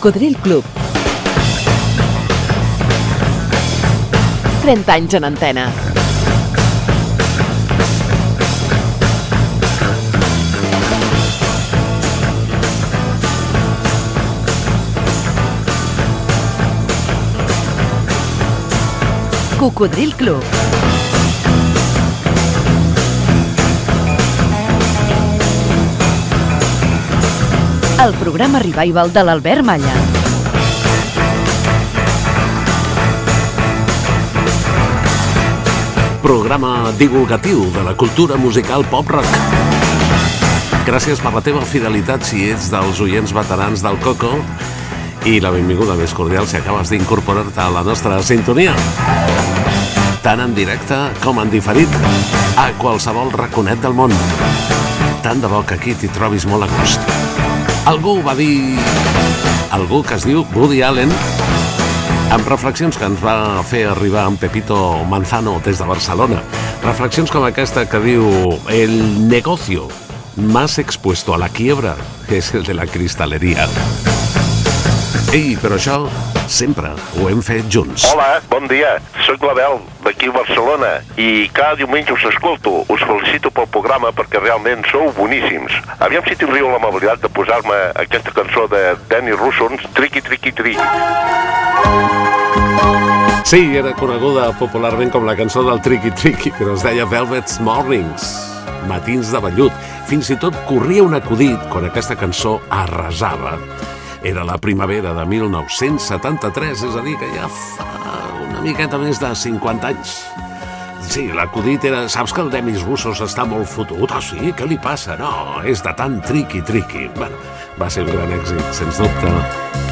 Cocodril Club. 30 anys en antena. Cocodril Club. El programa revival de l'Albert Malla. Programa divulgatiu de la cultura musical pop-rock. Gràcies per la teva fidelitat si ets dels oients veterans del Coco i la benvinguda més cordial si acabes d'incorporar-te a la nostra sintonia. Tant en directe com en diferit, a qualsevol raconet del món. Tant de bo que aquí t'hi trobis molt a gust. Algú va dir... Algú que es diu Woody Allen amb reflexions que ens va fer arribar en Pepito Manzano des de Barcelona. Reflexions com aquesta que diu el negocio más expuesto a la quiebra es el de la cristalería. Ei, però això sempre ho hem fet junts. Hola, bon dia. Soc l'Abel, d'aquí a Barcelona, i cada diumenge us escolto. Us felicito pel programa perquè realment sou boníssims. Aviam si tindríeu l'amabilitat de posar-me aquesta cançó de Danny Russons, Triqui Triqui Triqui. Sí, era coneguda popularment com la cançó del Triqui Triqui, però es deia Velvet's Mornings, matins de vellut. Fins i tot corria un acudit quan aquesta cançó arrasava. Era la primavera de 1973, és a dir, que ja fa una miqueta més de 50 anys. Sí, l'acudit era... Saps que el Demis Russos està molt fotut? Ah, sí? Què li passa? No, és de tant triqui-triqui. Bueno, va ser un gran èxit, sens dubte.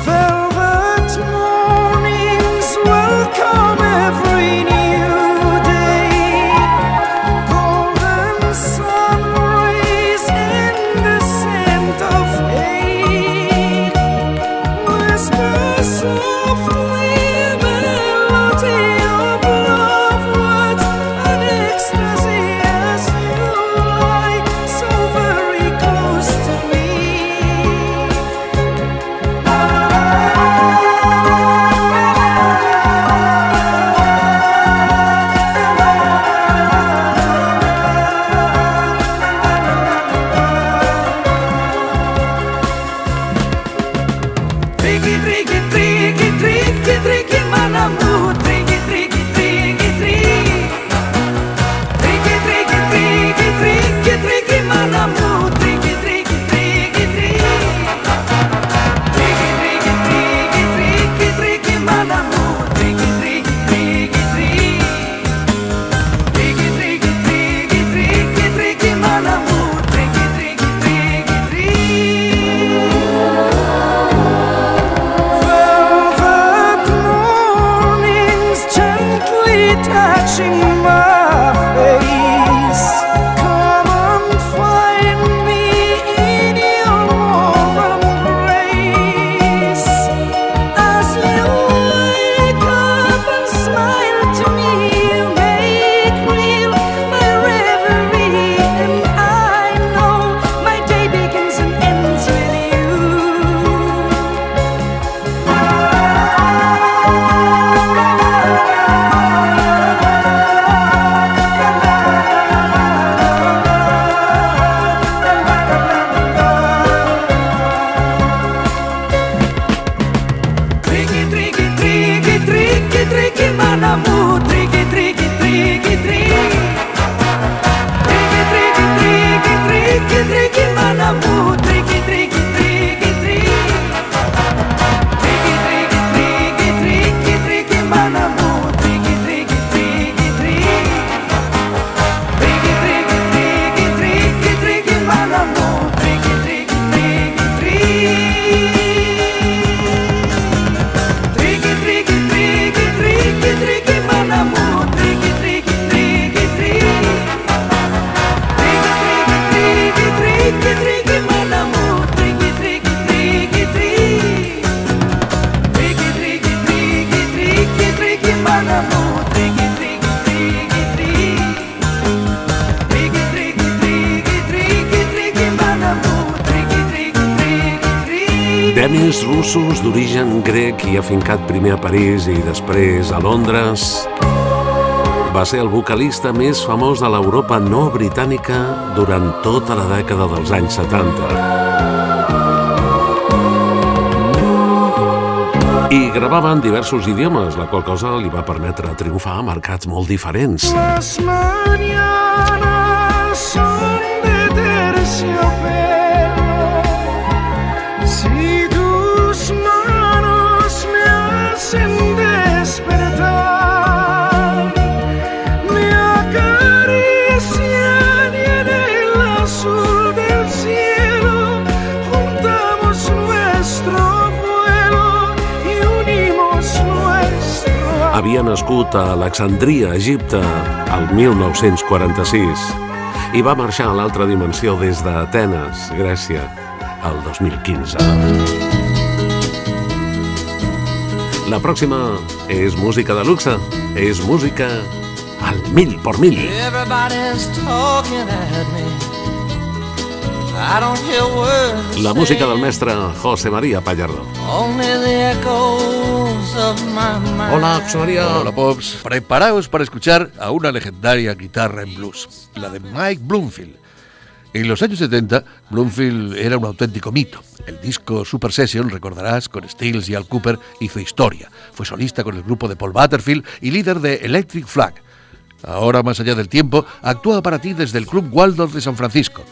Després a Londres. Va ser el vocalista més famós de l'Europa no britànica durant tota la dècada dels anys 70. I gravava en diversos idiomes, la qual cosa li va permetre triomfar a mercats molt diferents. Las mañanas son nascut a Alexandria, Egipte, el 1946 i va marxar a l'altra dimensió des d'Atenes, Grècia, el 2015. La pròxima és música de luxe, és música al mil por mil. Everybody's talking at me. La música del mestre José María Pallardo. Hola, José María. Hola Pops, preparaos para escuchar a una legendaria guitarra en blues, la de Mike Bloomfield. En los años 70, Bloomfield era un auténtico mito. El disco Super Session, recordarás, con Stills y Al Cooper, hizo historia. Fue solista con el grupo de Paul Butterfield y líder de Electric Flag. Ahora, más allá del tiempo, actúa para ti desde el Club Waldorf de San Francisco.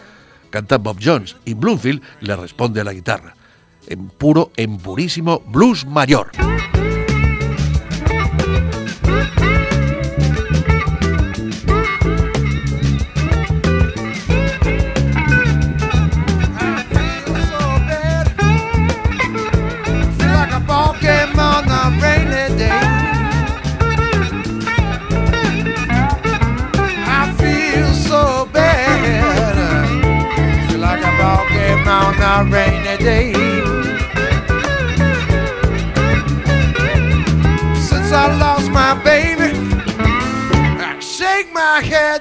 Canta Bob Jones y Bloomfield le responde a la guitarra. En puro, en purísimo blues mayor.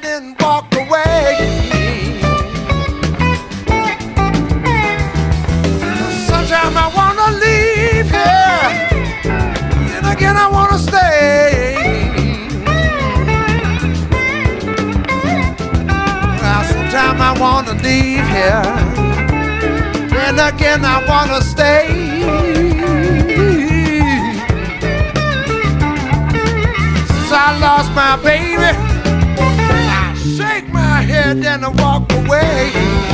And away. Sometimes I wanna leave here, then again I wanna stay. Sometimes I wanna leave here, then again I wanna stay. I lost my baby, and I walk away.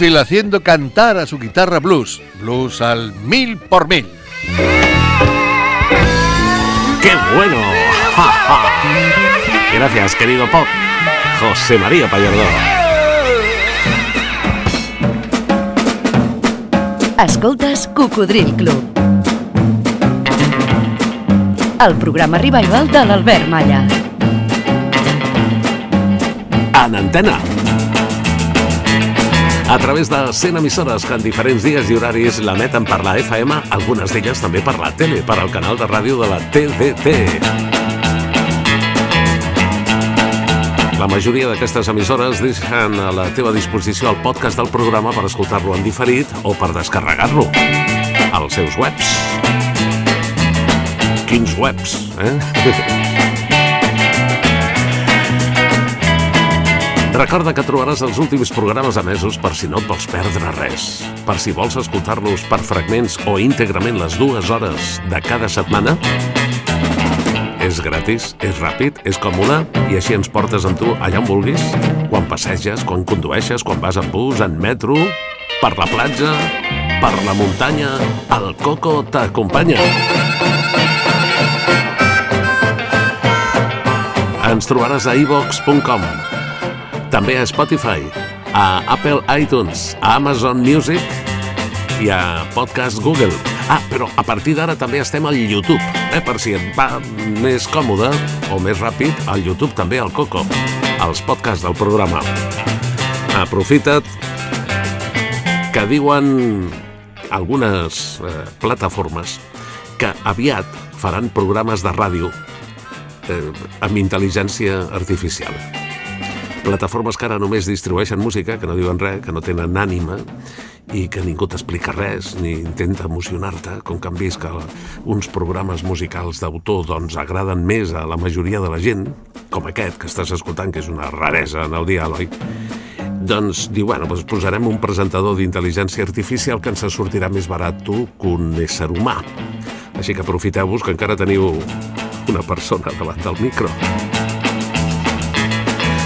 Haciendo cantar a su guitarra blues. Blues al mil por mil. ¡Qué bueno! Ja, ja. Gracias, querido Pop. José María Pallardó. Escoltes Cocodril Club. El programa revival de l'Albert Malla. En antena. A través de 100 emissores que en diferents dies i horaris l'emeten per la FM, algunes d'elles també per la tele, per al canal de ràdio de la TDT. La majoria d'aquestes emissores deixen a la teva disposició el podcast del programa per escoltar-lo en diferit o per descarregar-lo als seus webs. Quins webs, eh? Recorda que trobaràs els últims programes emesos per si no et vols perdre res. Per si vols escoltar-los per fragments o íntegrament les dues hores de cada setmana. És gratis, és ràpid, és còmode i així ens portes amb tu allà on vulguis. Quan passeges, quan condueixes, quan vas en bus, en metro, per la platja, per la muntanya, el Coco t'acompanya. Ens trobaràs a ivox.com també a Spotify, a Apple iTunes, a Amazon Music i a Podcast Google. Ah, però a partir d'ara també estem al YouTube, eh? per si et va més còmode o més ràpid, al YouTube també al Coco, als podcasts del programa. Aprofita't que diuen algunes eh, plataformes que aviat faran programes de ràdio eh, amb intel·ligència artificial plataformes que ara només distribueixen música, que no diuen res, que no tenen ànima i que ningú t'explica res ni intenta emocionar-te, com que han vist que uns programes musicals d'autor doncs agraden més a la majoria de la gent, com aquest que estàs escoltant, que és una raresa en el Eloi, doncs diu, bueno, doncs posarem un presentador d'intel·ligència artificial que ens sortirà més barat tu que un ésser humà. Així que aprofiteu-vos que encara teniu una persona davant del micro.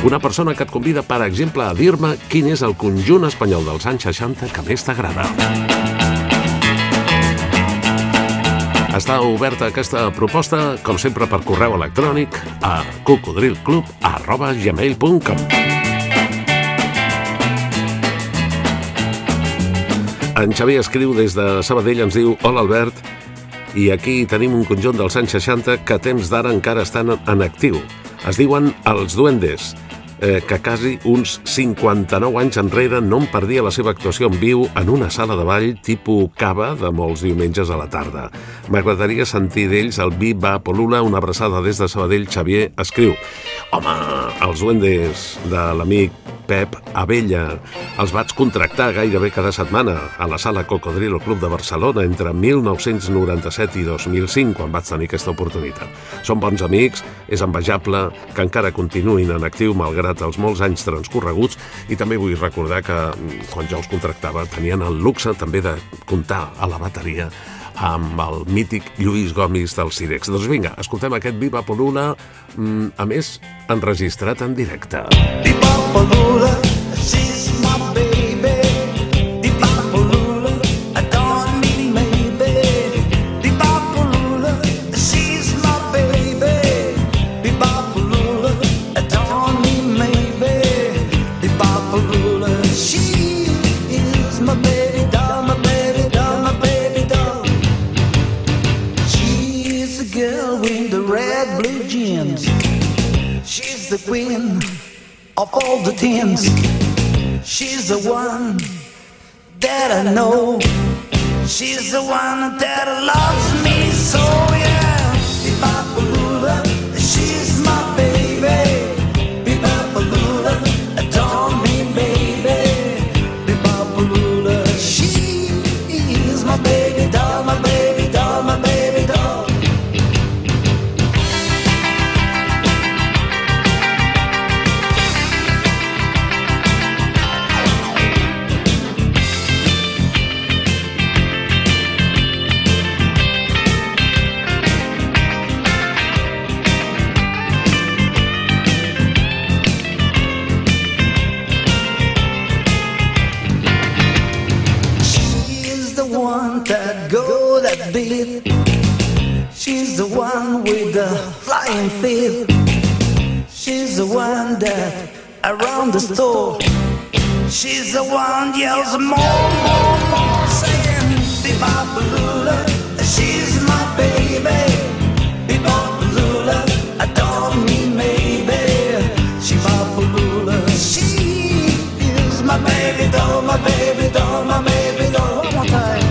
Una persona que et convida, per exemple, a dir-me quin és el conjunt espanyol dels anys 60 que més t'agrada. Està oberta aquesta proposta, com sempre, per correu electrònic a cocodrilclub.gmail.com En Xavier escriu des de Sabadell, ens diu Hola Albert, i aquí tenim un conjunt dels anys 60 que a temps d'ara encara estan en actiu. Es diuen Els Duendes, eh, que quasi uns 59 anys enrere no em perdia la seva actuació en viu en una sala de ball tipus cava de molts diumenges a la tarda. M'agradaria sentir d'ells el Viva Polula, una abraçada des de Sabadell. Xavier escriu Home, els duendes de l'amic Pep Abella els vaig contractar gairebé cada setmana a la sala Cocodrilo Club de Barcelona entre 1997 i 2005, quan vaig tenir aquesta oportunitat. Són bons amics, és envejable que encara continuïn en actiu malgrat els molts anys transcorreguts i també vull recordar que mm, quan jo els contractava tenien el luxe també de comptar a la bateria amb el mític Lluís Gomis del Cirex. Doncs vinga, escoltem aquest Viva Polula, mm, a més, enregistrat en directe. Polula, she's jeans. She's the queen of all the tins. She's the one that I know. She's the one that loves me so, yeah. Around the store. She's the one yells more, more, more, saying, Bebop-a-lula, she's my baby. Bebop-a-lula, adore me maybe. She bop-a-lula, she is my baby doll, my baby doll, my baby doll. One more time.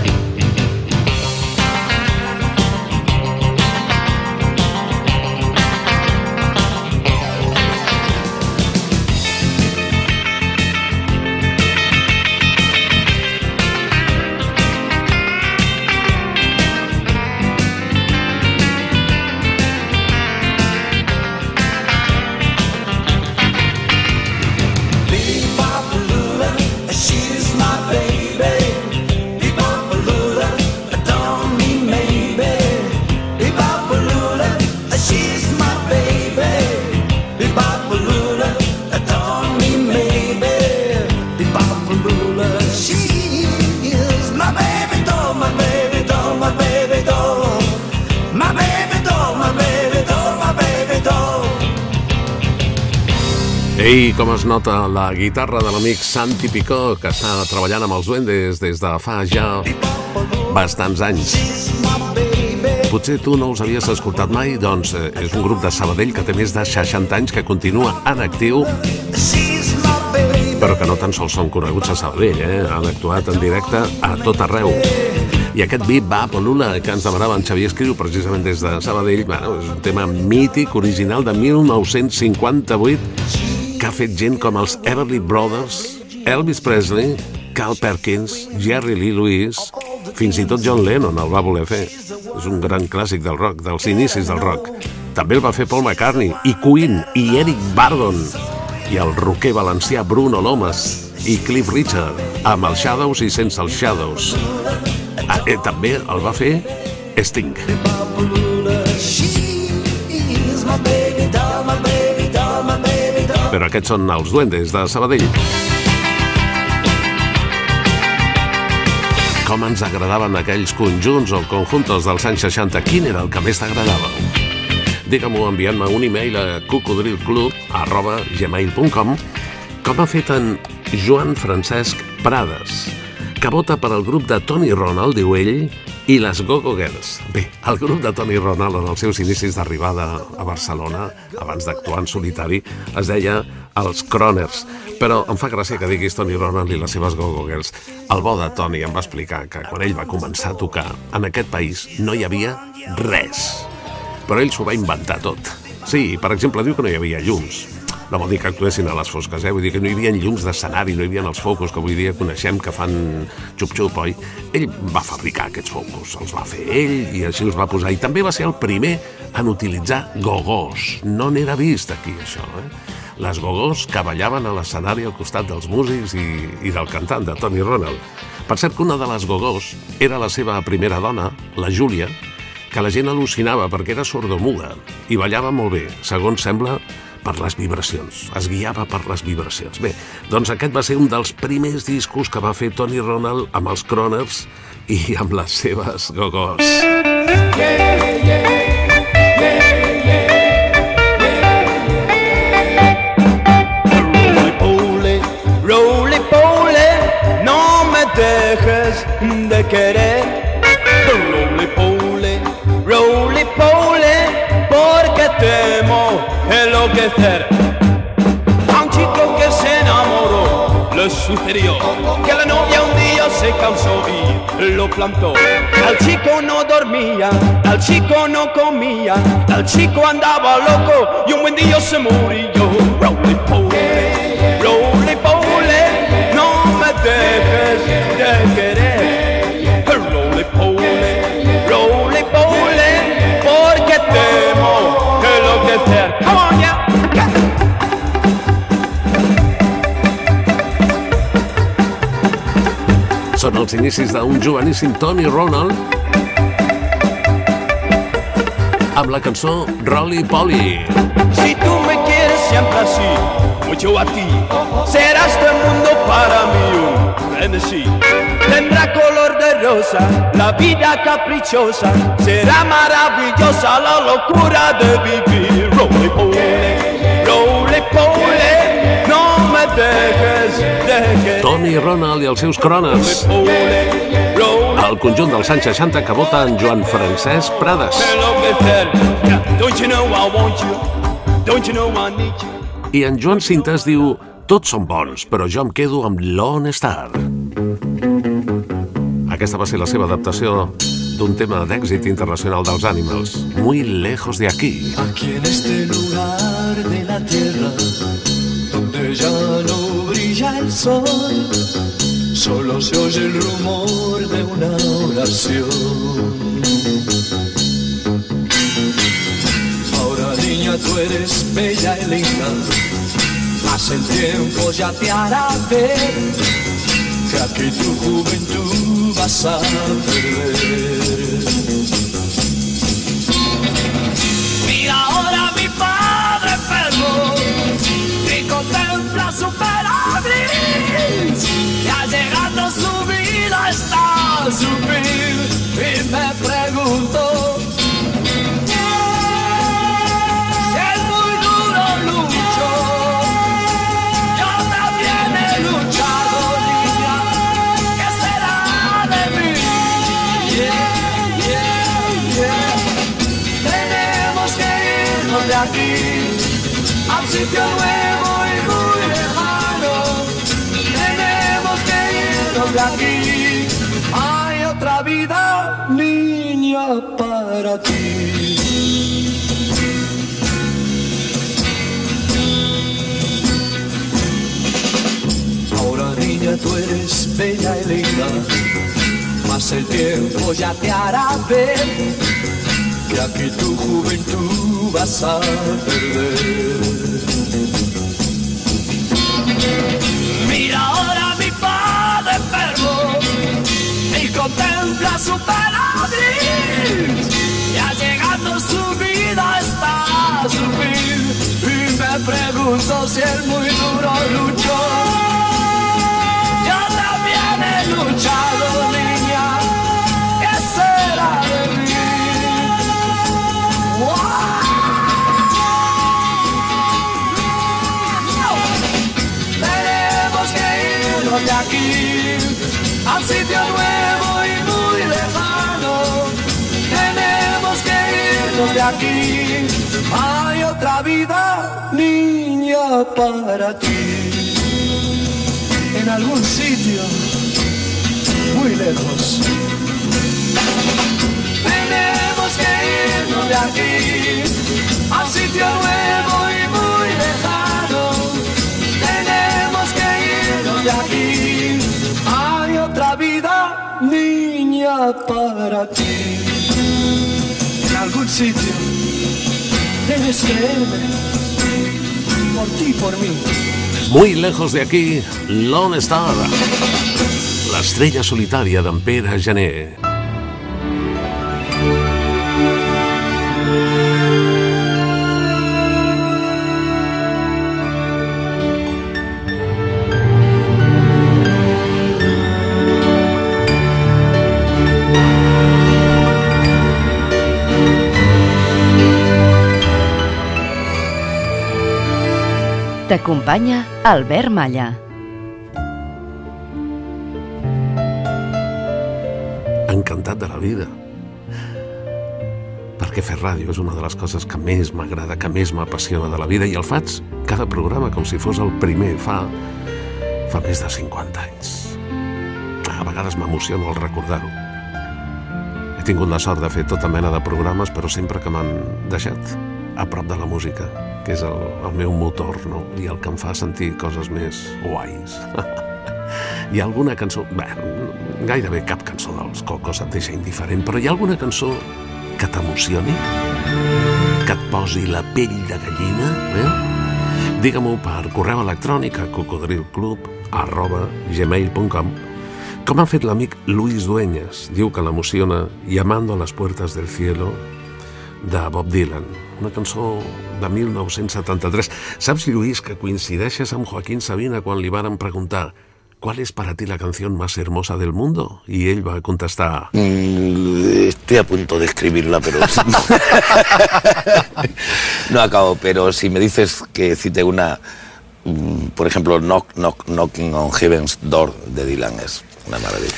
Ei, com es nota la guitarra de l'amic Santi Picó, que està treballant amb els duendes des de fa ja bastants anys. Potser tu no els havies escoltat mai, doncs eh, és un grup de Sabadell que té més de 60 anys, que continua en actiu, però que no tan sols són coneguts a Sabadell, eh? han actuat en directe a tot arreu. I aquest beat va Polula que ens demanava en Xavier Escriu precisament des de Sabadell, bueno, és un tema mític, original de 1958, que ha fet gent com els Everly Brothers, Elvis Presley, Carl Perkins, Jerry Lee Lewis, fins i tot John Lennon el va voler fer. És un gran clàssic del rock, dels inicis del rock. També el va fer Paul McCartney, i Queen, i Eric Bardon, i el roquer valencià Bruno Lomas, i Cliff Richard, amb els Shadows i sense els Shadows. Ah, eh, també el va fer Sting. She is my baby doll, my baby Però aquests són els duendes de Sabadell. Com ens agradaven aquells conjunts o conjuntos dels anys 60? Quin era el que més t'agradava? Digue-m'ho enviant-me un e-mail a cocodrilclub arroba gmail.com com ha fet en Joan Francesc Prades, que vota per al grup de Tony Ronald, diu ell, i les Go-Go Girls. Bé, el grup de Tony Ronald en els seus inicis d'arribada a Barcelona, abans d'actuar en solitari, es deia els Croners. Però em fa gràcia que diguis Tony Ronald i les seves Go-Go Girls. El bo de Tony em va explicar que quan ell va començar a tocar, en aquest país no hi havia res. Però ell s'ho va inventar tot. Sí, per exemple, diu que no hi havia llums. No vol dir que actuessin a les fosques, eh? Vull dir que no hi havia llums d'escenari, no hi havia els focus que avui dia coneixem que fan xup-xup, oi? Ell va fabricar aquests focus, els va fer ell i així els va posar. I també va ser el primer en utilitzar gogós. No n'era vist aquí, això, eh? Les gogós que ballaven a l'escenari al costat dels músics i, i del cantant, de Tony Ronald. Per cert que una de les gogós era la seva primera dona, la Júlia, que la gent al·lucinava perquè era sordomuda i ballava molt bé, segons sembla, per les vibracions. Es guiava per les vibracions. Bé, doncs aquest va ser un dels primers discos que va fer Tony Ronald amb els Croners i amb les seves gogos. Poly, roly poly, no me querer. A un chico que se enamoró, le sucedió que la novia un día se cansó y lo plantó. Al chico no dormía, al chico no comía, al chico andaba loco y un buen día se murió. Roly poly, roly poly, no me dejes de querer. Són els inicis d'un joveníssim Tony Ronald amb la cançó Rolly Polly. Si tú me quieres siempre así, yo a ti, será este mundo para mí un frenesí. tendrá color de rosa, la vida caprichosa será maravillosa, la locura de vivir. Roly poly, Toni Ronald i els seus crones. El conjunt dels anys 60 que vota en Joan Francesc Prades. enloquecer. Yeah, Don't you know I want you? Don't you know I need you? I en Joan Cintas diu tots són bons, però jo em quedo amb Lone Star. Aquesta va ser la seva adaptació d'un tema d'èxit internacional dels Animals, Muy lejos de aquí. Aquí en este lugar de la tierra, ya no brilla el sol, solo se oye el rumor de una oración. Ahora niña tú eres bella y linda, mas el tiempo ya te hará ver que aquí tu juventud vas a perder. Mira ahora mi padre enfermo contempla su peregrinación. Ya llegando su vida está su fin y me pregunto si es muy duro lucho. Yo también he luchado, niña. ¿Qué será de mí? Yeah, yeah, yeah. Tenemos que irnos de aquí a sitio nuevo muy lejano. Tenemos que irnos de aquí. Hay otra vida, niña, para ti. Ahora niña tú eres bella y linda, mas el tiempo ya te hará ver que aquí tu juventud vas a perder. Contempla su peregrinación. Ya llegando su vida está a su fin y me pregunto si es muy duro lucho. Yo también he luchado, niña. ¿Qué será de mí? Tenemos que irnos de aquí a un sitio nuevo de aquí. Hay otra vida, Niña para ti, en algún sitio muy lejos. Tenemos que irnos de aquí a sitio nuevo y muy lejano. Tenemos que irnos de aquí. Hay otra vida, niña para ti. Debes creerme. Por ti, por mí. Muy lejos de aquí, Lone Star. L'estrella solitària d'en Pere Gené. T'acompanya Albert Malla. encantat de la vida. Perquè fer ràdio és una de les coses que més m'agrada, que més m'apassiona de la vida i el faig cada programa com si fos el primer fa, fa més de 50 anys. A vegades m'emociono al recordar-ho. He tingut la sort de fer tota mena de programes, però sempre que m'han deixat a prop de la música, que és el, el meu motor, no? I el que em fa sentir coses més guais. Hi ha alguna cançó... Bé, gairebé cap cançó dels Cocos et deixa indiferent, però hi ha alguna cançó que t'emocioni? Que et posi la pell de gallina? Eh? Digue-m'ho per correu electrònic a cocodrilclub arroba gmail.com com ha fet l'amic Luis Dueñas. Diu que l'emociona Llamando a les puertas del cielo de Bob Dylan, una cançó de 1973. Saps, Lluís, que coincideixes amb Joaquín Sabina quan li varen preguntar ¿cuál es para ti la canción más hermosa del mundo? Y él va a contestar, Mm, Estoy a punto de escribirla, pero no acabo. Pero si me dices que cite una, mm, por ejemplo, Knock, Knock, Knocking on Heaven's Door de Dylan es una maravilla.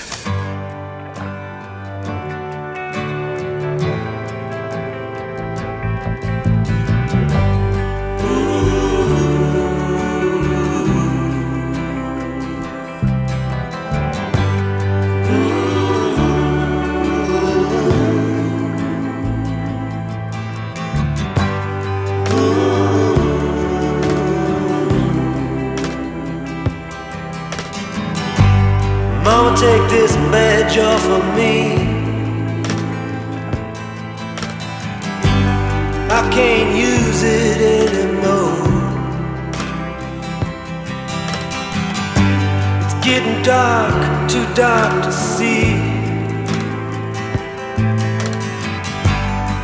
Of me. I can't use it anymore. It's getting dark, too dark to see.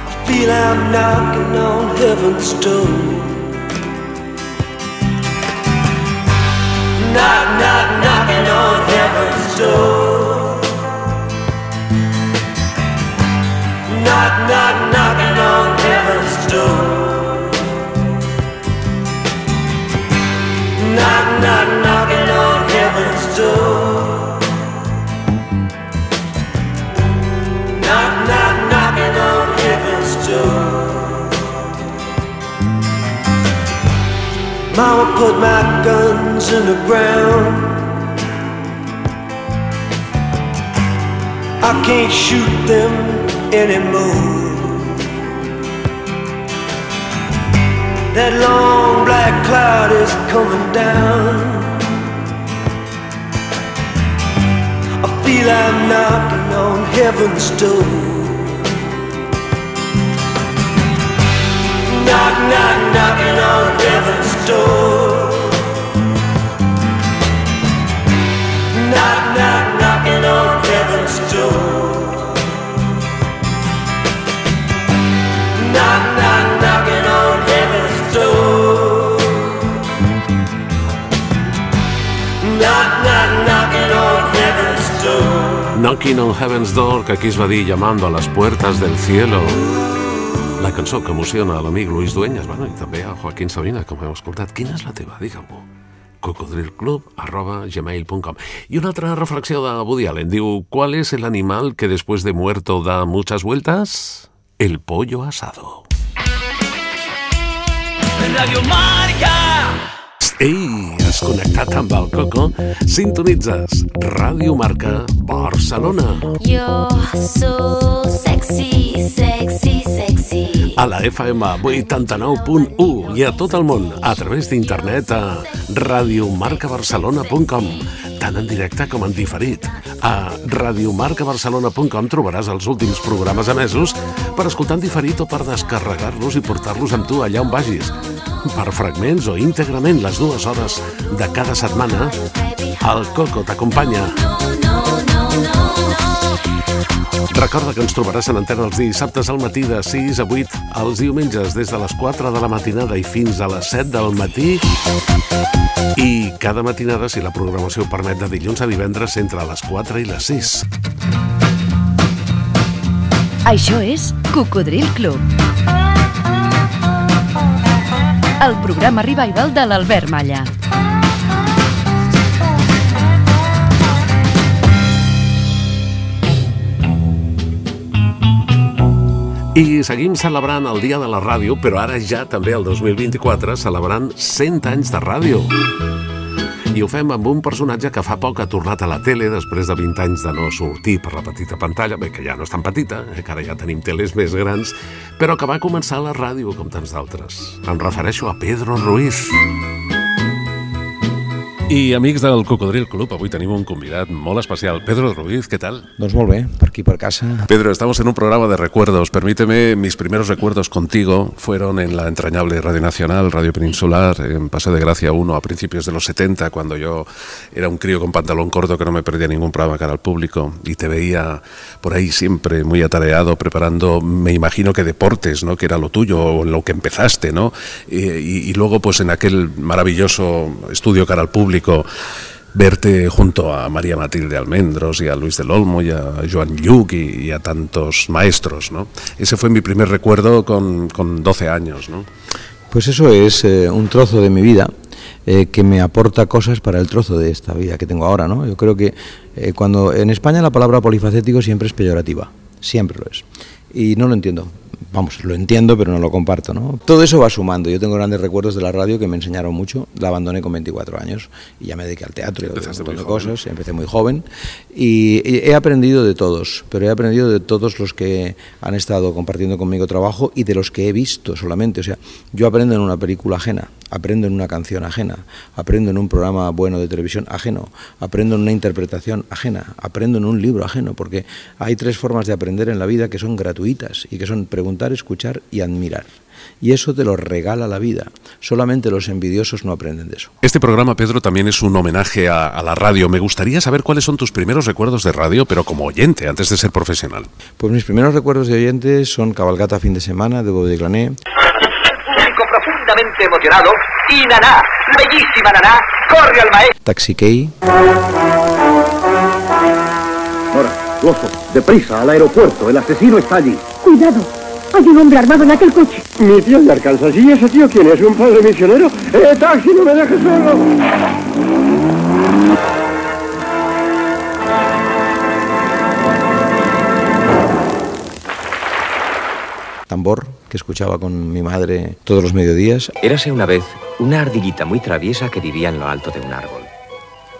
I feel I'm knocking on heaven's door. Knock, knock, knocking on heaven's door. Knock, knock, knocking on heaven's door. Mama put my guns in the ground. I can't shoot them anymore. That long black cloud is coming down. Feel I'm knocking on heaven's door. Knock, knock, knocking on heaven's door. Knock, knock, knocking on Knocking on Heaven's Door, que aquí es va dir llamando a las puertas del cielo. La cançó que emociona a l'amic Luis Dueñas, bueno, i també a Joaquín Sabina, com heu escoltat. Quina és la teva? Digue-m'ho. Y una otra reflexión de Woody Allen. Digo, ¿cuál es el animal que después de muerto da muchas vueltas? El pollo asado. Radio Marca. Ei, has connectat amb el Coco? Sintonitzes Ràdio Marca Barcelona. You're so sexy, sexy, sexy. A la FM 89.1 i a tot el món a través d'internet a radiomarcabarcelona.com tant en directe com en diferit. A radiomarcabarcelona.com trobaràs els últims programes emesos per escoltar en diferit o per descarregar-los i portar-los amb tu allà on vagis. Per fragments o íntegrament les dues hores de cada setmana, el Coco t'acompanya. Recorda que ens trobaràs en antena els dissabtes al matí de 6 a 8, els diumenges des de les 4 de la matinada i fins a les 7 del matí i cada matinada, si la programació ho permet, de dilluns a divendres entre les 4 i les 6. Això és Cocodril Club. El programa revival de l'Albert Malla. I seguim celebrant el Dia de la Ràdio, però ara ja també el 2024 celebrant 100 anys de ràdio. Ho fem amb un personatge que fa poc ha tornat a la tele després de 20 anys de no sortir per la petita pantalla, bé, que ja no és tan petita, eh, que ara ja tenim teles més grans, però que va començar a la ràdio com tants d'altres. Em refereixo a Pedro Ruiz. I amics del Cocodril Club, avui tenim un convidat molt especial. Pedro Ruiz, ¿qué tal? Doncs molt bé, per aquí per casa. Pedro, estamos en un programa de recuerdos. Permíteme, mis primeros recuerdos contigo fueron en la entrañable Radio Nacional, Radio Peninsular, en Paseo de Gracia 1 a principios de los 70, cuando yo era un crío con pantalón corto que no me perdía ningún programa cara al público y te veía por ahí siempre muy atareado, preparando, me imagino que deportes, ¿no? Que era lo tuyo o lo que empezaste, ¿no? Y, y- y luego, pues en aquel maravilloso estudio cara al público verte junto a María Matilde Almendros y a Luis del Olmo y a Joan Lluc y, a tantos maestros, ¿no? Ese fue mi primer recuerdo con, con 12 años, ¿no? Pues eso es eh, un trozo de mi vida eh, que me aporta cosas para el trozo de esta vida que tengo ahora, ¿no? Yo creo que eh, cuando en España la palabra polifacético siempre es peyorativa, siempre lo es. Y no lo entiendo. Vamos, lo entiendo, pero no lo comparto, ¿no? Todo eso va sumando. Yo tengo grandes recuerdos de la radio que me enseñaron mucho. La abandoné con 24 años y ya me dediqué al teatro y a de cosas. Empecé muy joven y, he aprendido de todos, pero he aprendido de todos los que han estado compartiendo conmigo trabajo y de los que he visto solamente. O sea, yo aprendo en una película ajena, aprendo en una canción ajena, aprendo en un programa bueno de televisión ajeno, aprendo en una interpretación ajena, aprendo en un libro ajeno, porque hay tres formas de aprender en la vida que son gratuitas y que son preguntar, escuchar y admirar. Y eso te lo regala la vida. Solamente los envidiosos no aprenden de eso. Este programa, Pedro, también es un homenaje a, a la radio. Me gustaría saber cuáles son tus primeros recuerdos de radio, pero como oyente, antes de ser profesional. Pues mis primeros recuerdos de oyentes son Cabalgata fin de semana de Bob de Glané, público profundamente emocionado y Naná, bellísima Naná, corre al maestro. Taxi Key, Nora, oso, deprisa, al aeropuerto. El asesino está allí. Cuidado, hay un hombre armado en aquel coche. Mi tío de Arkansas. ¿Y ese tío quién es? ¿Un padre misionero? ¡Eh, taxi, no me dejes solo! tambor, que escuchaba con mi madre todos los mediodías. Érase una vez una ardillita muy traviesa que vivía en lo alto de un árbol.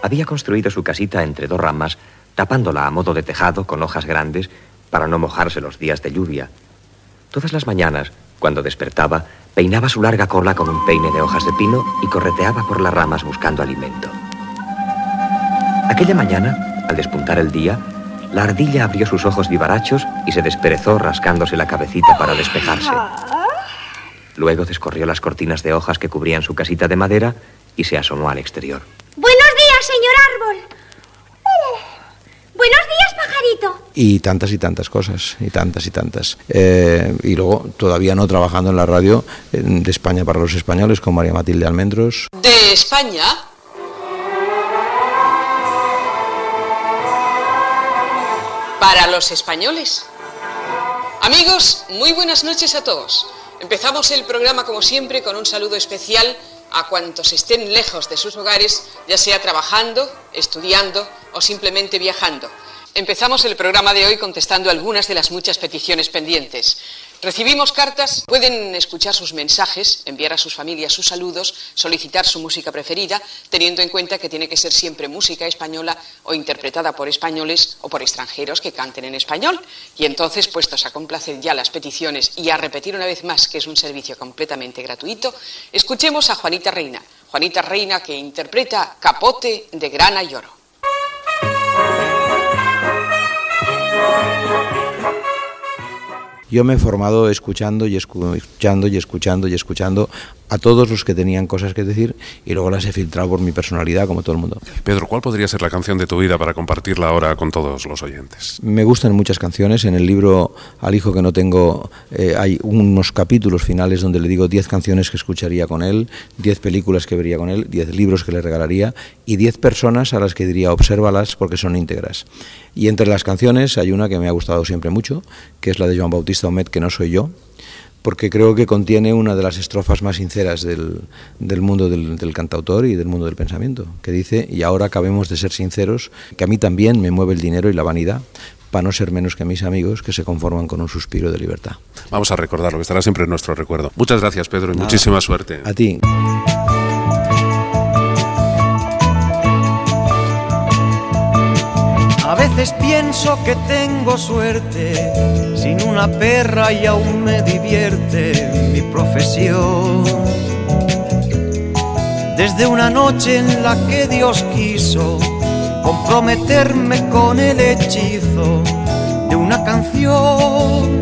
Había construido su casita entre dos ramas, tapándola a modo de tejado con hojas grandes para no mojarse los días de lluvia. Todas las mañanas, cuando despertaba, peinaba su larga cola con un peine de hojas de pino y correteaba por las ramas buscando alimento. Aquella mañana, al despuntar el día, la ardilla abrió sus ojos vivarachos y se desperezó rascándose la cabecita para despejarse. Luego descorrió las cortinas de hojas que cubrían su casita de madera y se asomó al exterior. Buenos días, señor árbol. Oh, Buenos días, pajarito. Y tantas y tantas cosas, y tantas y tantas. Eh, y luego, todavía no trabajando en la radio eh, de España para los españoles con María Matilde Almendros. De España. Para los españoles. Amigos, muy buenas noches a todos. Empezamos el programa como siempre con un saludo especial a cuantos estén lejos de sus hogares, ya sea trabajando, estudiando o simplemente viajando. Empezamos el programa de hoy contestando algunas de las muchas peticiones pendientes. Recibimos cartas, pueden escuchar sus mensajes, enviar a sus familias sus saludos, solicitar su música preferida, teniendo en cuenta que tiene que ser siempre música española o interpretada por españoles o por extranjeros que canten en español. Y entonces, puestos a complacer ya las peticiones y a repetir una vez más que es un servicio completamente gratuito, escuchemos a Juanita Reina. Juanita Reina que interpreta Capote de Grana y Oro. Yo me he formado escuchando y escu- escuchando y escuchando y escuchando a todos los que tenían cosas que decir y luego las he filtrado por mi personalidad, como todo el mundo. Pedro, ¿cuál podría ser la canción de tu vida para compartirla ahora con todos los oyentes? Me gustan muchas canciones. En el libro Al hijo que no tengo eh, hay unos capítulos finales donde le digo 10 canciones que escucharía con él, 10 películas que vería con él, 10 libros que le regalaría y 10 personas a las que diría obsérvalas porque son íntegras. Y entre las canciones hay una que me ha gustado siempre mucho, que es la de Joan Bautista Omet, que no soy yo, porque creo que contiene una de las estrofas más sinceras del, del mundo del, del cantautor y del mundo del pensamiento, que dice, y ahora acabemos de ser sinceros, que a mí también me mueve el dinero y la vanidad, para no ser menos que mis amigos que se conforman con un suspiro de libertad. Vamos a recordarlo, que estará siempre en nuestro recuerdo. Muchas gracias, Pedro, y Nada. muchísima suerte. A ti. Veces pienso que tengo suerte, sin una perra y aún me divierte mi profesión. Desde una noche en la que Dios quiso comprometerme con el hechizo de una canción.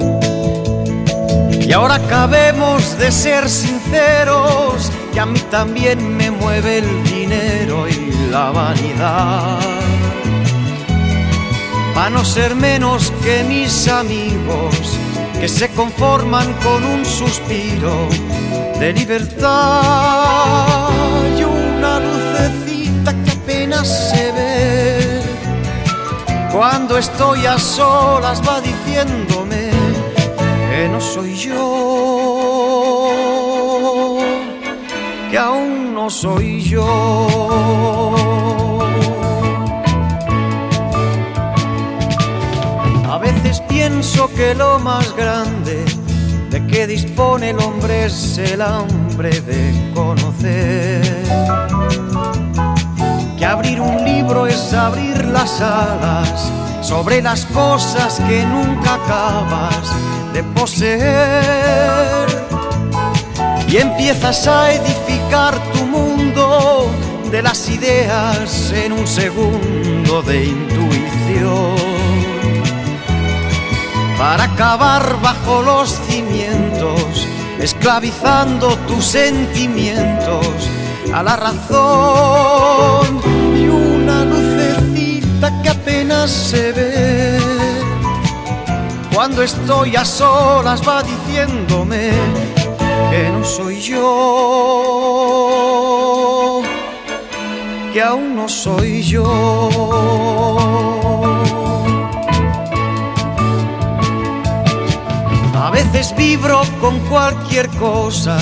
Y ahora acabemos de ser sinceros, que a mí también me mueve el dinero y la vanidad. Para no ser menos que mis amigos, que se conforman con un suspiro de libertad y una lucecita que apenas Cuando estoy a solas va diciéndome que no soy yo, que aún no soy yo. Pienso que lo más grande de que dispone el hombre es el hambre de conocer. Que abrir un libro es abrir las alas sobre las cosas que nunca acabas de poseer. Y empiezas a edificar tu mundo de las ideas en un segundo de intuición para acabar bajo los cimientos, esclavizando tus sentimientos a la razón y una lucecita que apenas se ve. Cuando estoy a solas va diciéndome que no soy yo, que aún no soy yo. A veces vibro con cualquier cosa,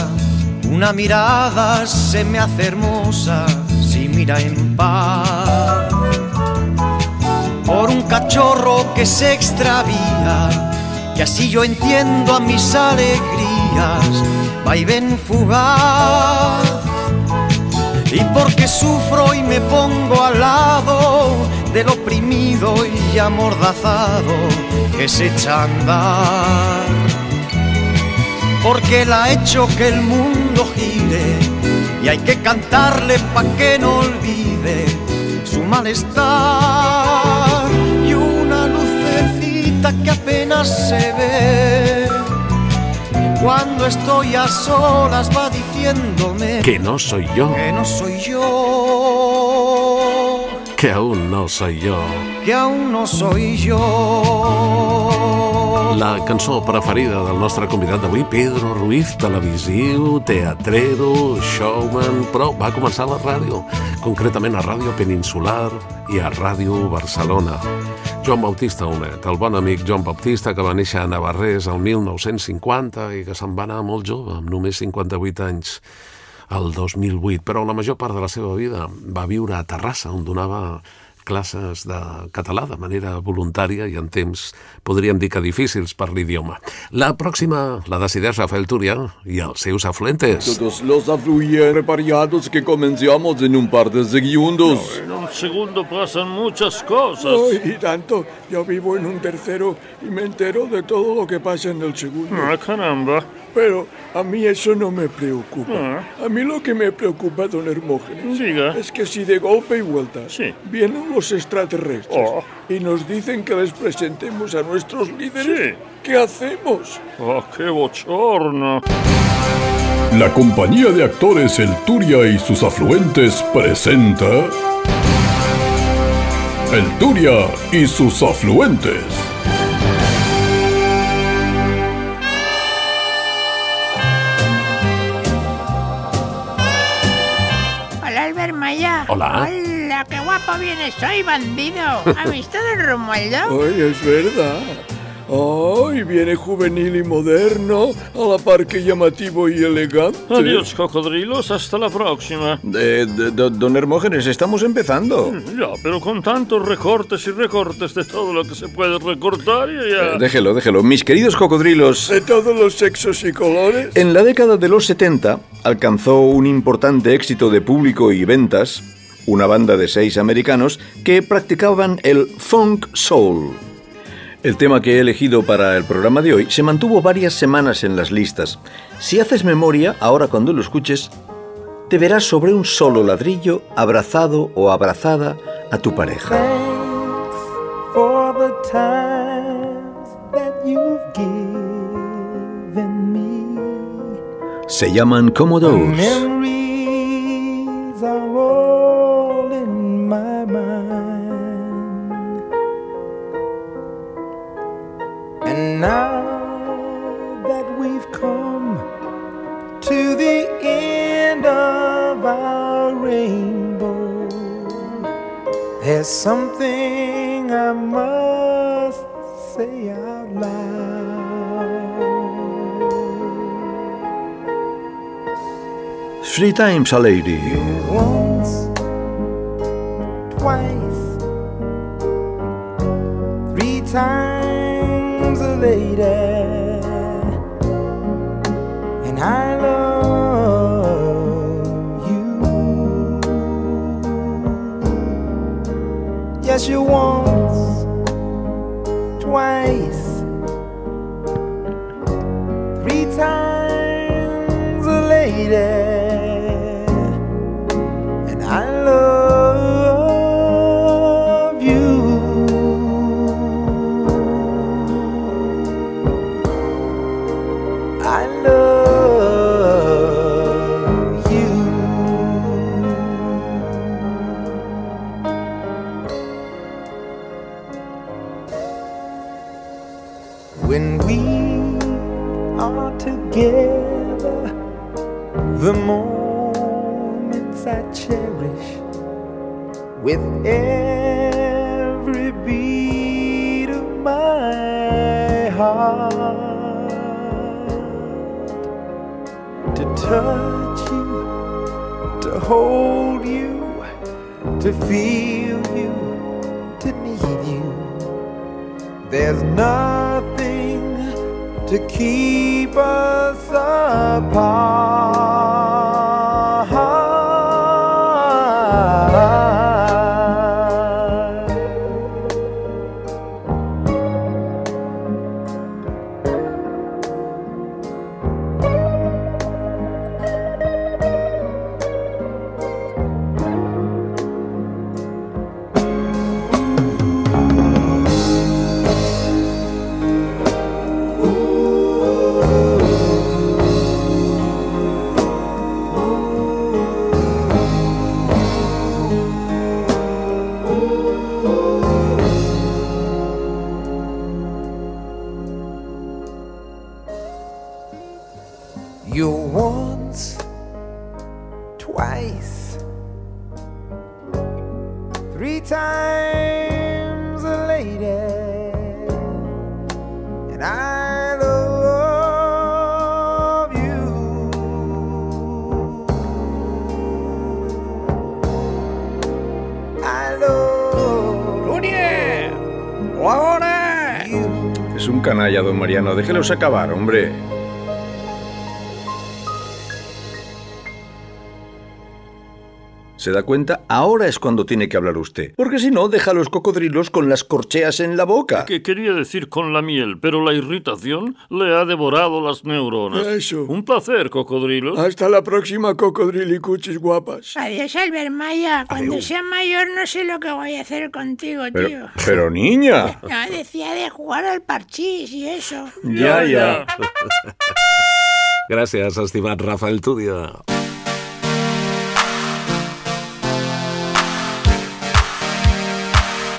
una mirada se me hace hermosa si mira en paz. Por un cachorro que se extravía, que así yo entiendo a mis alegrías, va y ven fugaz. Y porque sufro y me pongo al lado del oprimido y amordazado que se echa a andar porque él ha hecho que el mundo gire y hay que cantarle pa' que no olvide su malestar y una lucecita que apenas se ve. Cuando estoy a solas va diciéndome Que no soy yo, que no soy yo, que aún no soy yo. que aún no soy yo. La cançó preferida del nostre convidat d'avui, Pedro Ruiz, televisiu, teatrero, showman, però va començar a la ràdio, concretament a Ràdio Peninsular i a Ràdio Barcelona. Joan Bautista Homet, el bon amic Joan Bautista, que va néixer a Navarrés el 1950 i que se'n va anar molt jove, amb només 58 anys, el 2008, però la major part de la seva vida va viure a Terrassa, on donava classes de català de manera voluntària i en temps, podríem dir que difícils per l'idioma. La pròxima la decideix Rafael Túria i els seus afluentes. Todos los afluentes preparados que comenzamos en un par de segundos. En un segundo pasan muchas cosas. Ay, y tanto, yo vivo en un tercero y me entero de todo lo que pasa en el segundo. Ah, caramba. Pero a mí eso no me preocupa. Ah. A mí lo que me preocupa, don Hermógenes, Diga. es que si de golpe y vuelta Sí. vienen los extraterrestres Oh. y nos dicen que les presentemos a nuestros líderes, ¿qué hacemos? Oh, qué bochorno. La compañía de actores El Turia y sus afluentes presenta. El Turia y sus afluentes. Hola. Hola, qué guapo vienes hoy, bandido. ¿Has visto el Romualdo? Ay, es verdad. Ay, viene juvenil y moderno, a la par que llamativo y elegante. Adiós, cocodrilos. Hasta la próxima. Eh, de- de- don Hermógenes, estamos empezando. Ya, pero con tantos recortes y recortes de todo lo que se puede recortar y ya... Eh, déjelo, déjelo. Mis queridos cocodrilos, De todos los sexos y colores. en la década de los 70 alcanzó un importante éxito de público y ventas una banda de seis americanos que practicaban el funk soul. El tema que he elegido para el programa de hoy se mantuvo varias semanas en las listas. Si haces memoria, ahora cuando lo escuches, te verás sobre un solo ladrillo abrazado o abrazada a tu pareja. Se llaman Commodores. And now that we've come to the end of our rainbow, there's something I must say out loud. Three times a lady. Once, twice, three times lady, and I love you. Yes, you once, You once, twice, three times a lady, and I love you. I love ¡Lunie! ¡O ahora! Es un canalla, don Mariano. Déjelos acabar, hombre. ¿Se da cuenta? Ahora es cuando tiene que hablar usted. Porque si no, deja a los cocodrilos con las corcheas en la boca. Que quería decir con la miel, pero la irritación le ha devorado las neuronas. Eso. Un placer, cocodrilo. Hasta la próxima, cocodrilicuchis guapas. Adiós, Albert Maya. Cuando sea mayor no sé lo que voy a hacer contigo, tío. Pero, pero niña. No, decía de jugar al parchís y eso. Ya, ya. Gràcies, estimat Rafael Túdia.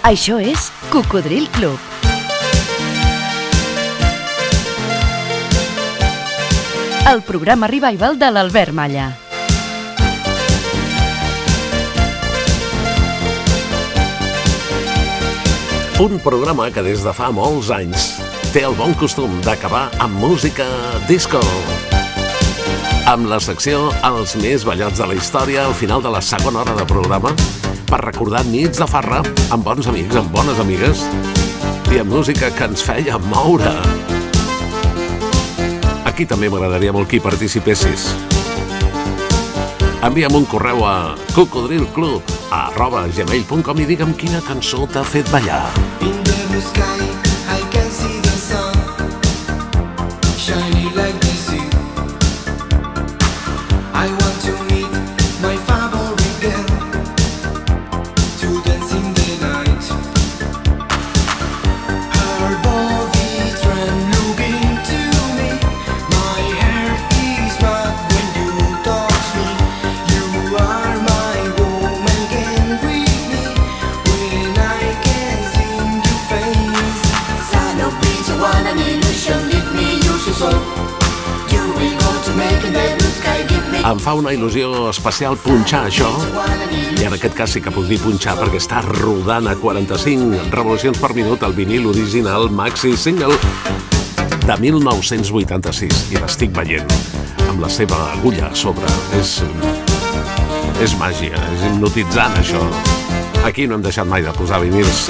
Això és Cocodril Club. El programa revival de l'Albert Malla. Un programa que des de fa molts anys té el bon costum d'acabar amb música disco. Amb la secció Els més ballats de la història al final de la segona hora de programa per recordar nits de farra amb bons amics, amb bones amigues i amb música que ens feia moure. Aquí també m'agradaria molt que hi participessis. Envia'm un correu a cocodrilclub arroba gmail.com i digue'm quina cançó t'ha fet ballar. In the sky, fa una il·lusió especial punxar això, i en aquest cas sí que puc dir punxar perquè està rodant a 45 revolucions per minut el vinil original maxi single de 1986 i l'estic veient amb la seva agulla a sobre. És, és màgia, és hipnotitzant això. Aquí no hem deixat mai de posar vinils.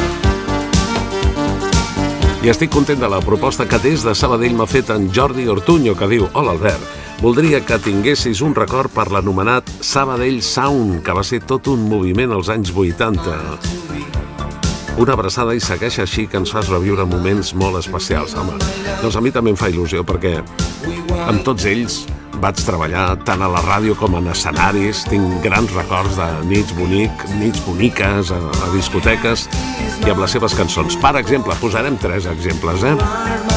I estic content de la proposta que des de Sabadell m'ha fet en Jordi Ortuño, que diu Hola Albert, voldria que tinguessis un record per l'anomenat Sabadell Sound, que va ser tot un moviment als anys 80. Una abraçada i segueix així que ens fas reviure moments molt especials. Home, doncs a mi també em fa il·lusió perquè amb tots ells vaig treballar tant a la ràdio com en escenaris. Tinc grans records de nits bonic, nits boniques, a, a discoteques i amb les seves cançons. Per exemple, posarem tres exemples, eh?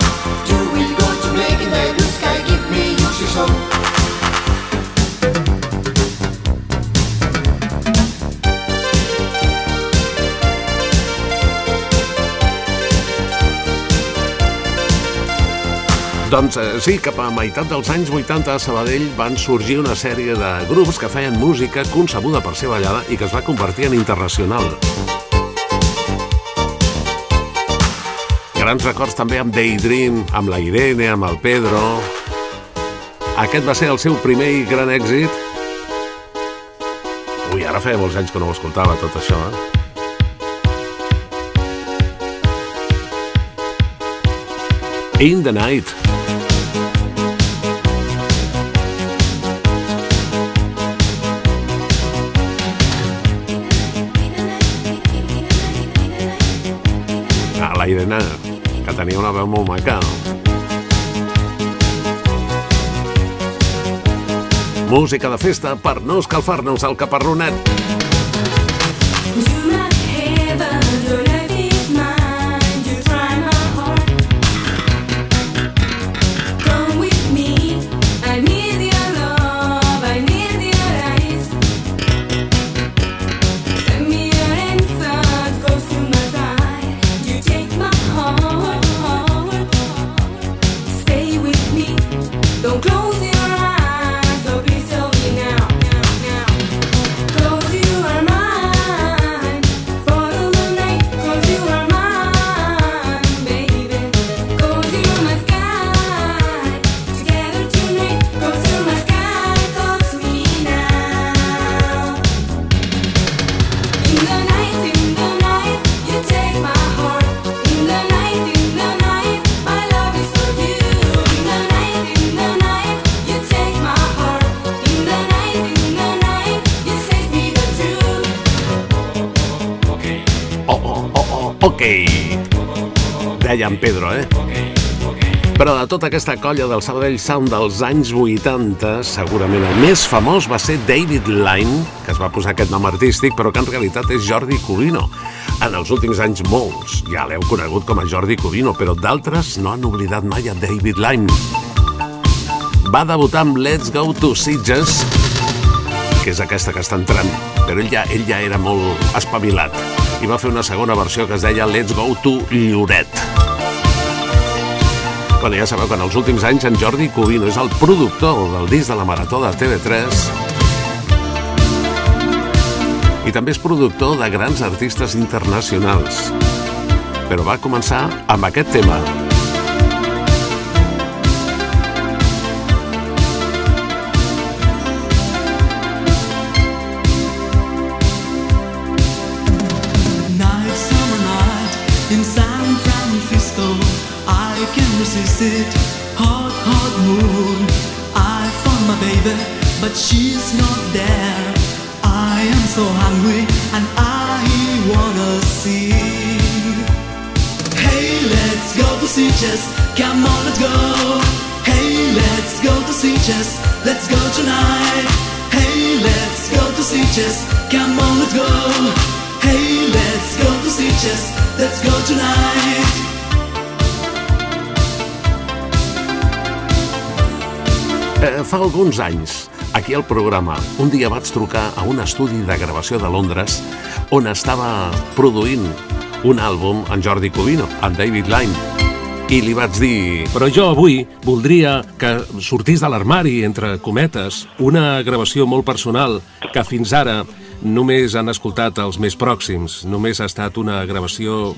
Doncs eh, sí, cap a meitat dels anys 80 a Sabadell van sorgir una sèrie de grups que feien música concebuda per ser ballada i que es va convertir en internacional. Grans records també amb Daydream, amb la Irene, amb el Pedro... Aquest va ser el seu primer i gran èxit. Ui, ara feia molts anys que no ho escoltava, tot això, eh? In the Night. Irene, que tenia una veu molt maca. Música de festa per no escalfar-nos el caparronet. Deia en Pedro, eh? Però de tota aquesta colla del Sabadell Sound dels anys 80, segurament el més famós va ser David Line, que es va posar aquest nom artístic, però que en realitat és Jordi Cubino. En els últims anys molts ja l'heu conegut com a Jordi Cubino, però d'altres no han oblidat mai a David Line. Va debutar amb Let's Go to Sitges, que és aquesta que està entrant, però ell ja, ell ja era molt espavilat i va fer una segona versió que es deia Let's Go to Lloret. Bueno, ja sabeu que en els últims anys en Jordi Cubino és el productor del disc de la Marató de TV3 i també és productor de grans artistes internacionals. Però va començar amb aquest tema. Sitges. Let's go tonight. Eh, fa alguns anys, aquí al programa, un dia vaig trucar a un estudi de gravació de Londres on estava produint un àlbum en Jordi Covino, en David Lyme. I li vaig dir... Però jo avui voldria que sortís de l'armari, entre cometes, una gravació molt personal que fins ara només han escoltat els més pròxims. Només ha estat una gravació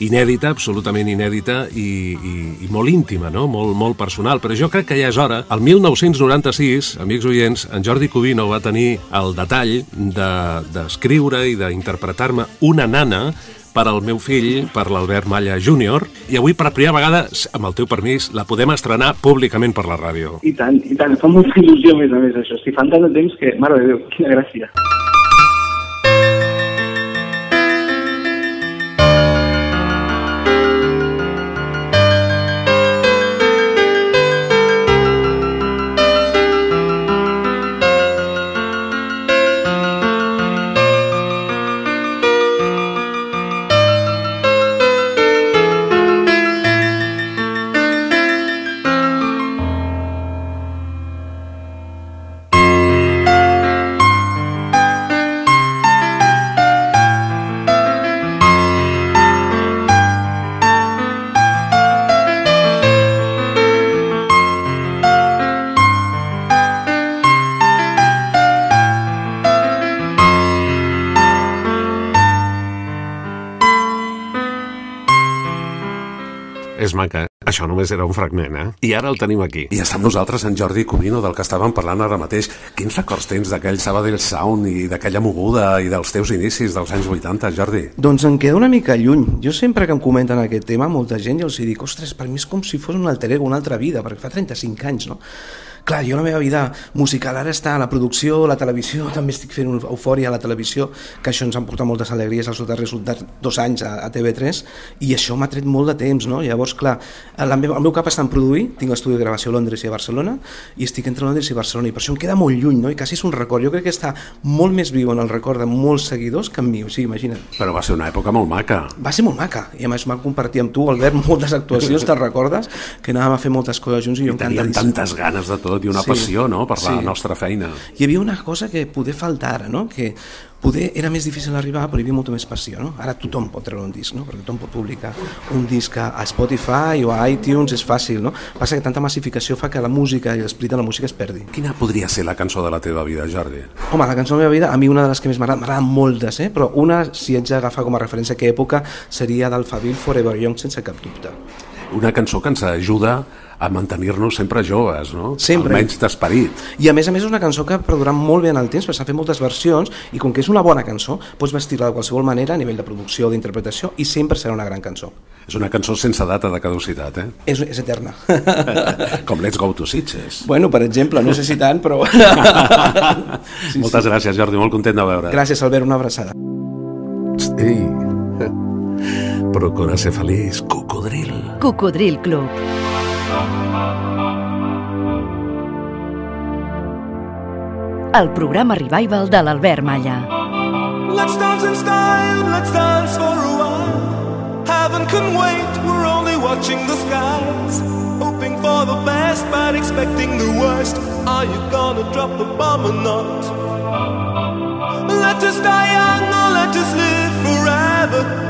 inèdita, absolutament inèdita i, i, i molt íntima, no? molt, molt personal. Però jo crec que ja és hora. El 1996, amics oients, en Jordi Covino va tenir el detall d'escriure de, i d'interpretar-me una nana per al meu fill, per l'Albert Malla Júnior, i avui per primera vegada, amb el teu permís, la podem estrenar públicament per la ràdio. I tant, i tant, fa molta il·lusió a més a més això. Estic fan tant de temps que, mare de Déu, quina gràcia. Això només era un fragment, eh? I ara el tenim aquí. I està amb nosaltres en Jordi Covino, del que estàvem parlant ara mateix. Quins records tens d'aquell Sabadell Sound i d'aquella moguda i dels teus inicis dels anys 80, Jordi? Doncs em queda una mica lluny. Jo sempre que em comenten aquest tema, molta gent, jo els dic, ostres, per mi és com si fos un alter ego, una altra vida, perquè fa 35 anys, no? Clar, jo la meva vida musical ara està a la producció, a la televisió, també estic fent una eufòria a la televisió, que això ens ha portat moltes alegries els darrers dos anys a, a TV3, i això m'ha tret molt de temps, no? Llavors, clar, la meva, el meu cap està en produir, tinc estudi de gravació a Londres i a Barcelona, i estic entre Londres i Barcelona, i per això em queda molt lluny, no? I quasi és un record. Jo crec que està molt més viu en el record de molts seguidors que en mi, o sigui, imagina't. Però va ser una època molt maca. Va ser molt maca, i a més vam compartir amb tu, Albert, moltes actuacions, te'n recordes? Que anàvem a fer moltes coses junts i jo I encantadíssim. tantes ganes de tot i una Sí. passió, no?, per la Sí. nostra feina. Hi havia una cosa que poder faltar ara, no? que poder era més difícil arribar però hi havia molta més passió. No? Ara tothom pot treure un disc, no? perquè tothom pot publicar un disc a Spotify o a iTunes, és fàcil. No? Passa que tanta massificació fa que la música i l'esperit de la música es perdi. Quina podria ser la cançó de la teva vida, Jordi? Home, la cançó de la meva vida, a mi una de les que més m'agrada, m'agraden moltes, eh? però una, si haig d'agafar com a referència a què època, seria d'Alphaville Forever Young, sense cap dubte. Una cançó que ens ajuda a mantenir-nos sempre joves, no? Sempre. Almenys d'esperit. I a més a més és una cançó que perdurà molt bé en el temps, perquè s'ha fet moltes versions i com que és una bona cançó, pots vestir-la de qualsevol manera a nivell de producció o d'interpretació i sempre serà una gran cançó. És una cançó sense data de caducitat, eh? És, és eterna. Com Let's Go to Sitges. bueno, per exemple, no sé si tant, però... Sí, Moltes gràcies, Jordi, molt content de veure't. Gràcies, Albert, una abraçada. Ei, procura ser feliç, cocodril. Cocodril Club. El programa Revival de l'Albert Malla. Let's dance in style, let's dance for a while. Heaven can wait, we're only watching the skies. Hoping for the best, but expecting the worst. Are you gonna drop the bomb or not? Let us die young or let us live forever.